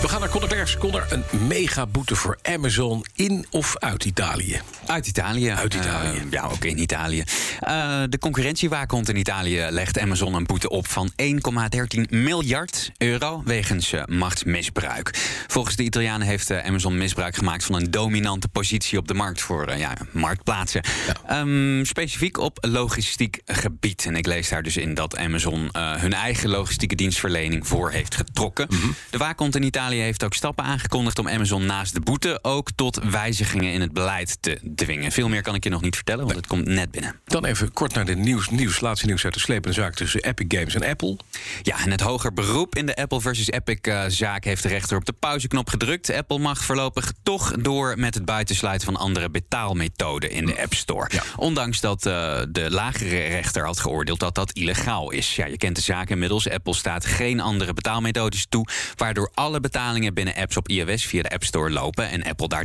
We gaan naar Conor Klerks. Conor, een mega boete voor Amazon in of uit Italië? Uit Italië. Uit Italië. Uh, ja, ook in Italië. Uh, de concurrentiewaakhond in Italië legt Amazon een boete op van 1,13 miljard euro wegens uh, machtsmisbruik. Volgens de Italianen heeft Amazon misbruik gemaakt van een dominante positie op de markt voor ja, marktplaatsen. Ja. Um, specifiek op logistiek gebied. En ik lees daar dus in dat Amazon hun eigen logistieke dienstverlening voor heeft getrokken. Mm -hmm. De waakhond in Italië heeft ook stappen aangekondigd om Amazon naast de boete ook tot wijzigingen in het beleid te dwingen. Veel meer kan ik je nog niet vertellen, want het komt net binnen. Dan even kort naar de nieuws, nieuws laatste nieuws uit de slepende zaak tussen Epic Games en Apple. Ja, en het hoger beroep in de Apple versus Epic-zaak heeft de rechter op de pauzeknop gedrukt. Apple mag voorlopig toch door met het buitensluiten van andere betaalmethoden in de App Store. Ja. Ondanks dat uh, de lagere rechter had geoordeeld dat dat illegaal is. Ja, je kent de zaak inmiddels. Apple staat geen andere betaalmethodes toe, waardoor alle betalingen binnen apps op iOS via de App Store lopen en Apple daar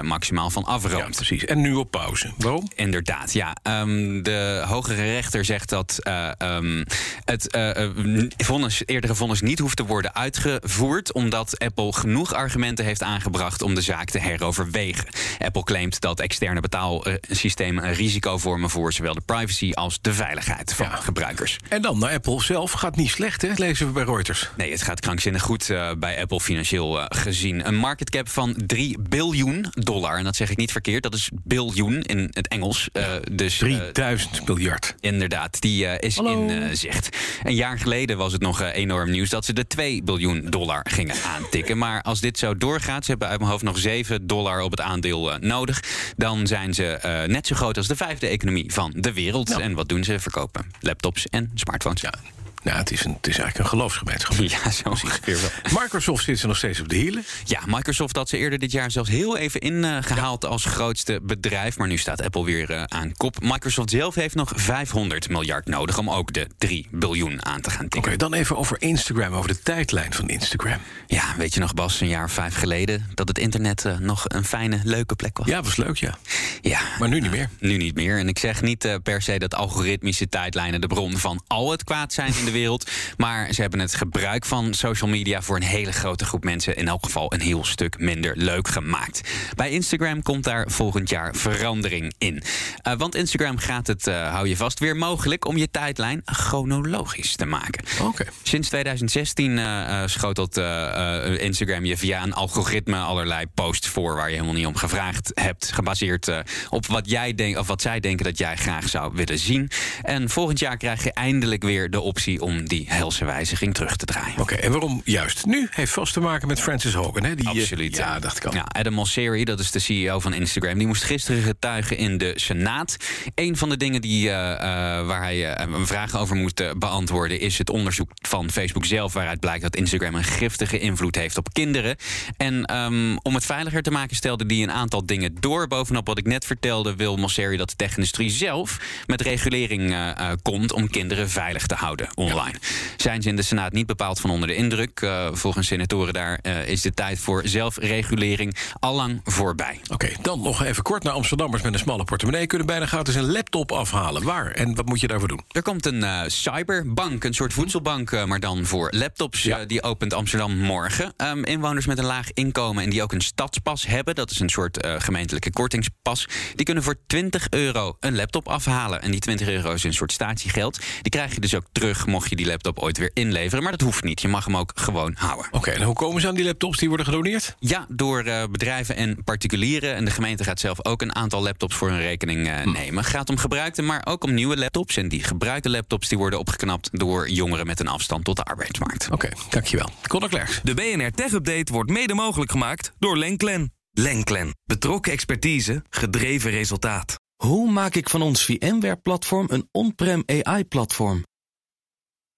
30% maximaal van afroomt. Ja, precies. En nu op pauze. Waarom? Inderdaad, ja. Um, de hogere rechter zegt dat uh, um, het uh, vonnis, eerdere vonnis niet hoeft te worden uitgevoerd, omdat Apple genoeg argumenten heeft aangebracht om de zaak te heroverwegen. Apple claimt dat externe betaalsystemen een risico vormen voor zowel de privacy als de veiligheid van ja. gebruikers. En dan naar Apple zelf gaat niet slecht, hè? lezen we bij Reuters. Nee, het gaat krankzinnig goed uh, bij Apple financieel uh, gezien. Een market cap van 3 biljoen dollar. En dat zeg ik niet verkeerd, dat is biljoen in het Engels. Uh, dus, 3000 miljard. Inderdaad, die is Hallo. in zicht. Een jaar geleden was het nog enorm nieuws dat ze de 2 biljoen dollar gingen aantikken. Maar als dit zo doorgaat, ze hebben uit mijn hoofd nog 7 dollar op het aandeel nodig. Dan zijn ze net zo groot als de vijfde economie van de wereld. Ja. En wat doen ze? Verkopen laptops en smartphones. Ja. Nou, het is, een, het is eigenlijk een geloofsgemeenschap. Ja, zo ongeveer wel. Microsoft zit er nog steeds op de hielen. Ja, Microsoft had ze eerder dit jaar zelfs heel even ingehaald als grootste bedrijf. Maar nu staat Apple weer uh, aan kop. Microsoft zelf heeft nog 500 miljard nodig om ook de 3 biljoen aan te gaan tikken. Oké, okay, dan even over Instagram, over de tijdlijn van Instagram. Ja, weet je nog, Bas, een jaar of vijf geleden dat het internet uh, nog een fijne, leuke plek was? Ja, was leuk, ja. Ja. Maar nu niet meer. Nu niet meer. En ik zeg niet per se dat algoritmische tijdlijnen de bron van al het kwaad zijn in de wereld. Maar ze hebben het gebruik van social media voor een hele grote groep mensen in elk geval een heel stuk minder leuk gemaakt. Bij Instagram komt daar volgend jaar verandering in. Uh, want Instagram gaat het, uh, hou je vast, weer mogelijk om je tijdlijn chronologisch te maken. Okay. Sinds 2016 uh, schotelt Instagram je via een algoritme allerlei posts voor waar je helemaal niet om gevraagd hebt, gebaseerd op wat jij denkt of wat zij denken dat jij graag zou willen zien. En volgend jaar krijg je eindelijk weer de optie om die helse wijziging terug te draaien. Oké, okay, en waarom juist nu? Heeft vast te maken met Francis Hogan, hè? Die, Absoluut. Ja, dacht ik al. Ja, Adam Mosseri, dat is de CEO van Instagram, die moest gisteren getuigen in de Senaat. Een van de dingen die, uh, uh, waar hij een vraag over moest beantwoorden... is het onderzoek van Facebook zelf... waaruit blijkt dat Instagram een giftige invloed heeft op kinderen. En um, om het veiliger te maken stelde hij een aantal dingen door. Bovenop wat ik net vertelde wil Mosseri dat de tech-industrie zelf... met regulering komt om kinderen veilig te houden online. Zijn ze in de Senaat niet bepaald van onder de indruk. Uh, volgens senatoren daar uh, is de tijd voor zelfregulering allang voorbij. Oké, okay, dan nog even kort naar Amsterdammers met een smalle portemonnee kunnen bijna gratis een laptop afhalen. Waar en wat moet je daarvoor doen? Er komt een uh, cyberbank, een soort voedselbank, maar dan voor laptops. Ja. die opent Amsterdam morgen. Um, inwoners met een laag inkomen en die ook een stadspas hebben, dat is een soort gemeentelijke kortingspas, die kunnen voor 20 euro een laptop afhalen. En die 20 euro is een soort statiegeld. Die krijg je dus ook terug mocht je die laptop ooit weer inleveren. Maar dat hoeft niet. Je mag hem ook gewoon houden. Oké, okay, en hoe komen ze aan die laptops die worden gedoneerd? Ja, door uh, bedrijven en particulieren. En de gemeente gaat zelf ook een aantal laptops voor hun rekening uh, hm. nemen. Het gaat om gebruikte, maar ook om nieuwe laptops. En die gebruikte laptops die worden opgeknapt door jongeren met een afstand tot de arbeidsmarkt. Oké, okay, dankjewel. Conor Klerks. De BNR Tech Update wordt mede mogelijk gemaakt door Lenklen. Lenklen. Betrokken expertise, gedreven resultaat. Hoe maak ik van ons VMware-platform een on-prem AI-platform?